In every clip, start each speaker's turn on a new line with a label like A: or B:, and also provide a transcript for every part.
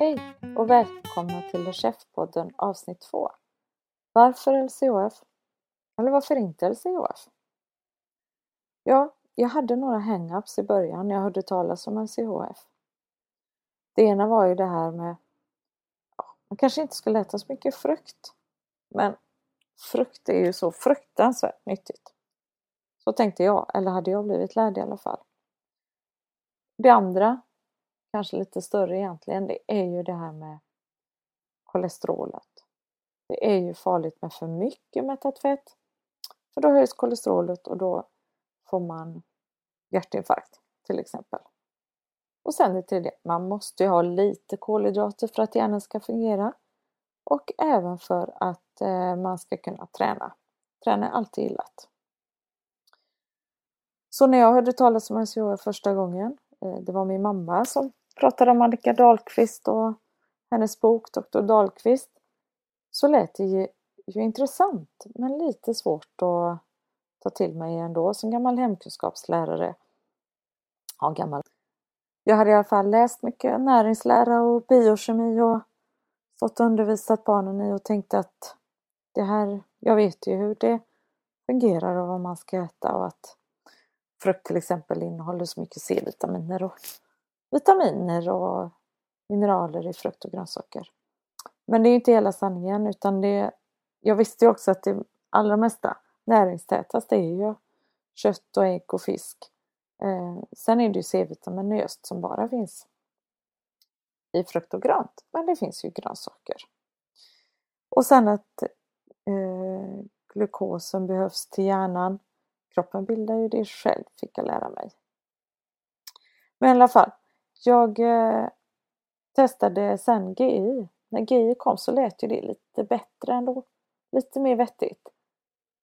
A: Hej och välkomna till Chefpodden avsnitt 2. Varför LCHF? Eller varför inte LCHF? Ja, jag hade några hang-ups i början när jag hörde talas om LCHF. Det ena var ju det här med man kanske inte skulle äta så mycket frukt. Men frukt är ju så fruktansvärt nyttigt. Så tänkte jag, eller hade jag blivit lärd i alla fall. Det andra, kanske lite större egentligen, det är ju det här med kolesterolet. Det är ju farligt med för mycket mättat fett. För då höjs kolesterolet och då får man hjärtinfarkt till exempel. Och sen det tredje, man måste ju ha lite kolhydrater för att hjärnan ska fungera. Och även för att eh, man ska kunna träna. Träna är alltid gillat. Så när jag hörde talas om SCHF första gången, eh, det var min mamma som pratade om Annika Dahlqvist och hennes bok Dr. Dahlqvist, så lät det ju, ju intressant men lite svårt att ta till mig ändå som gammal hemkunskapslärare. Ja, gammal. Jag hade i alla fall läst mycket näringslära och biokemi och fått undervisat barnen i och tänkte att det här, jag vet ju hur det fungerar och vad man ska äta och att frukt till exempel innehåller så mycket C-vitaminer och vitaminer och mineraler i frukt och grönsaker. Men det är inte hela sanningen utan det, jag visste ju också att det allra mesta näringstätaste är ju kött och ägg och fisk. Eh, sen är det ju C-vitamin just som bara finns i frukt och grönt. Men det finns ju grönsaker. Och sen att eh, glukosen behövs till hjärnan. Kroppen bildar ju det själv, fick jag lära mig. Men i alla fall, jag eh, testade sen GI. När GI kom så lät ju det lite bättre ändå. Lite mer vettigt.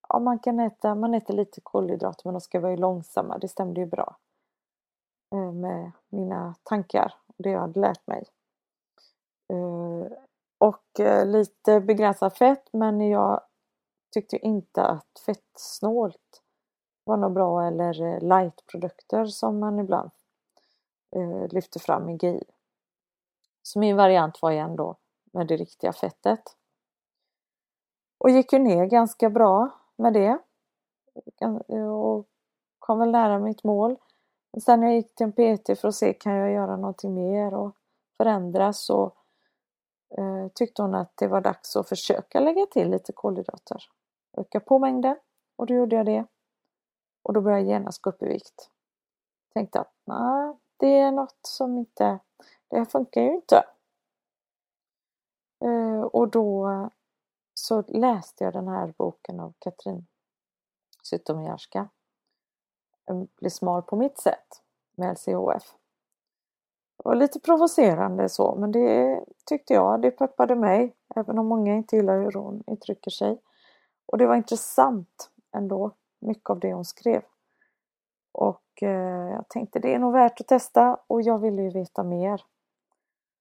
A: Ja, man kan äta, man äter lite kolhydrater men de ska vara långsamma. Det stämde ju bra. Eh, med mina tankar och det jag hade lärt mig. Eh, och eh, lite begränsat fett men jag tyckte inte att fettsnålt var något bra eller eh, lightprodukter som man ibland Eh, lyfte fram i GI. Så min variant var igen då med det riktiga fettet. Och gick ju ner ganska bra med det. Och kom väl nära mitt mål. Men sen när jag gick till en PT för att se kan jag göra någonting mer och förändras så eh, tyckte hon att det var dags att försöka lägga till lite kolhydrater. Öka på mängden och då gjorde jag det. Och då började jag genast gå upp i vikt. Tänkte att nej, det är något som inte, det här funkar ju inte. Eh, och då så läste jag den här boken av Katrin Zytomierska. Bli smal på mitt sätt med LCHF. Det var lite provocerande så men det tyckte jag, det peppade mig även om många inte gillar hur hon uttrycker sig. Och det var intressant ändå, mycket av det hon skrev. Och eh, jag tänkte det är nog värt att testa och jag ville ju veta mer.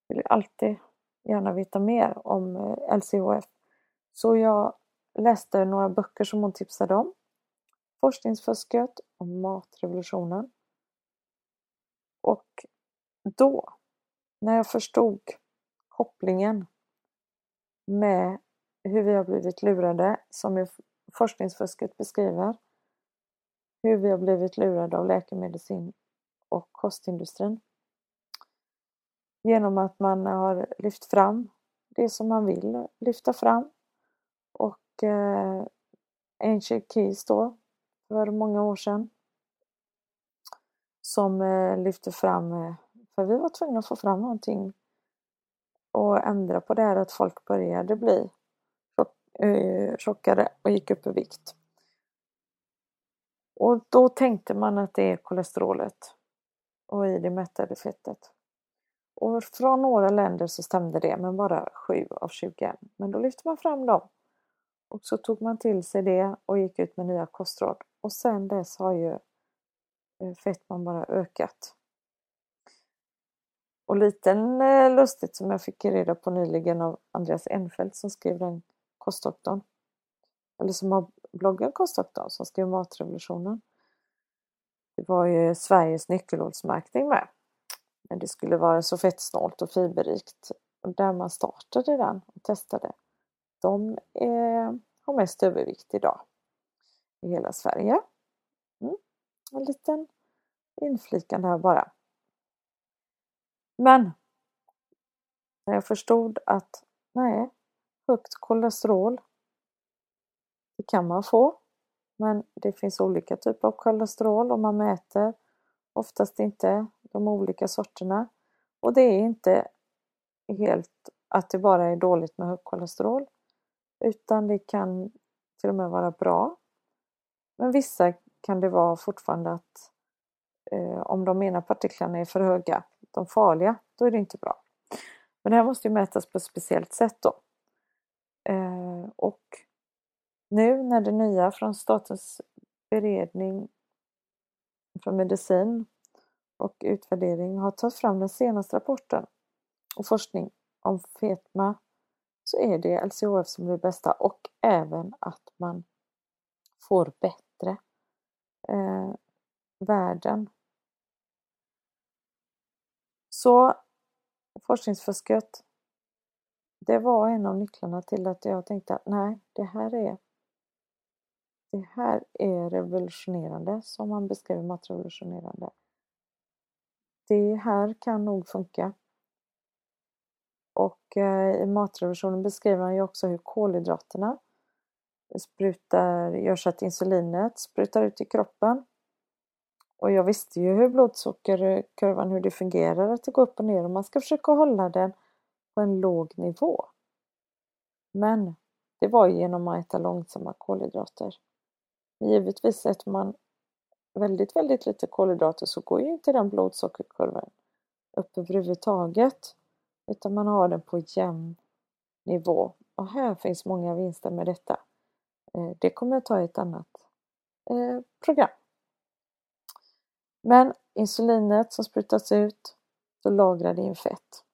A: Jag vill alltid gärna veta mer om eh, LCHF. Så jag läste några böcker som hon tipsade om. Forskningsfusket och matrevolutionen. Och då, när jag förstod kopplingen med hur vi har blivit lurade, som forskningsfusket beskriver, hur vi har blivit lurade av läkemedelsindustrin och kostindustrin. Genom att man har lyft fram det som man vill lyfta fram. Och eh, Ancient Keys då, för många år sedan, som eh, lyfte fram, eh, för vi var tvungna att få fram någonting och ändra på det här att folk började bli tjockare eh, och gick upp i vikt. Och då tänkte man att det är kolesterolet och i det mättade fettet. Och från några länder så stämde det, men bara 7 av 20. Men då lyfte man fram dem. Och så tog man till sig det och gick ut med nya kostråd. Och sen dess har ju eh, fetman fettman bara ökat. Och lite eh, lustigt som jag fick reda på nyligen av Andreas Enfeldt som skrev den kostdoktorn. Eller som har bloggen Kostdoktorn som skrev Matrevolutionen. Det var ju Sveriges nyckelhålsmärkning med. Men det skulle vara så fettsnålt och fiberrikt där man startade den och testade, de är, har mest övervikt idag i hela Sverige. Mm. En liten inflikan här bara. Men när jag förstod att nej, högt kolesterol, kan man få. Men det finns olika typer av kolesterol och man mäter oftast inte de olika sorterna. Och det är inte helt att det bara är dåligt med högt kolesterol. Utan det kan till och med vara bra. Men vissa kan det vara fortfarande att eh, om de ena partiklarna är för höga, de farliga, då är det inte bra. Men det här måste ju mätas på ett speciellt sätt då. Eh, och nu när det nya från Statens beredning för medicin och utvärdering har tagit fram den senaste rapporten och forskning om fetma så är det LCHF som är det bästa och även att man får bättre eh, värden. Så forskningsfusket det var en av nycklarna till att jag tänkte att nej, det här är det här är revolutionerande, som man beskriver matrevolutionerande. Det här kan nog funka. Och eh, i matrevolutionen beskriver han ju också hur kolhydraterna sprutar, gör så att insulinet sprutar ut i kroppen. Och jag visste ju hur blodsockerkurvan, hur det fungerar, att det går upp och ner och man ska försöka hålla den på en låg nivå. Men det var genom att äta långsamma kolhydrater. Men givetvis äter man väldigt, väldigt lite kolhydrater så går ju inte den blodsockerkurvan upp överhuvudtaget. Utan man har den på jämn nivå. Och här finns många vinster med detta. Eh, det kommer jag ta i ett annat eh, program. Men insulinet som sprutas ut, då lagrar det in fett.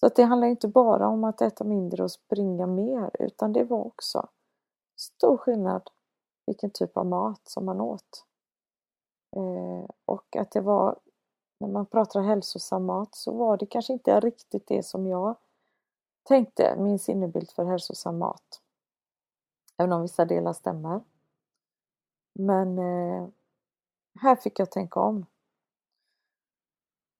A: Så att det handlar inte bara om att äta mindre och springa mer utan det var också stor skillnad vilken typ av mat som man åt. Eh, och att det var, när man pratar hälsosam mat så var det kanske inte riktigt det som jag tänkte, min sinnebild för hälsosam mat. Även om vissa delar stämmer. Men eh, här fick jag tänka om.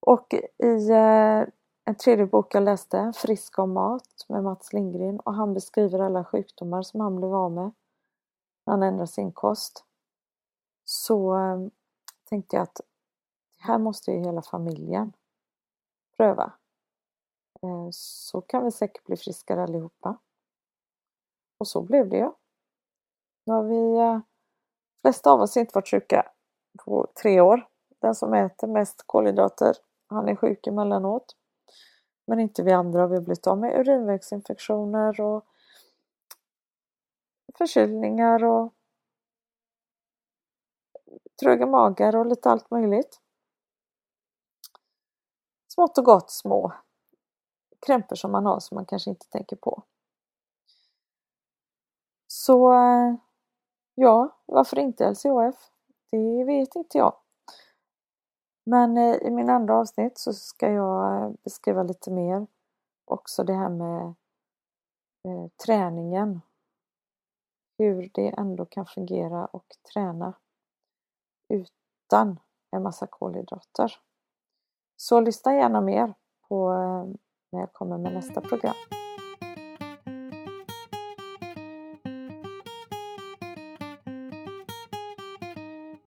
A: Och i eh, en tredje bok jag läste, Frisk om mat med Mats Lindgren och han beskriver alla sjukdomar som han blev av med han ändrar sin kost. Så eh, tänkte jag att här måste ju hela familjen pröva. Eh, så kan vi säkert bli friskare allihopa. Och så blev det ju. Nu har vi, de flesta av oss inte varit sjuka på tre år. Den som äter mest kolhydrater, han är sjuk emellanåt. Men inte vi andra har vi blivit av med urinvägsinfektioner och förkylningar och tröga magar och lite allt möjligt. Smått och gott små krämpor som man har som man kanske inte tänker på. Så ja, varför inte LCHF? Det vet inte jag. Men eh, i min andra avsnitt så ska jag eh, beskriva lite mer också det här med eh, träningen. Hur det ändå kan fungera och träna utan en massa kolhydrater. Så lyssna gärna mer på eh, när jag kommer med nästa program.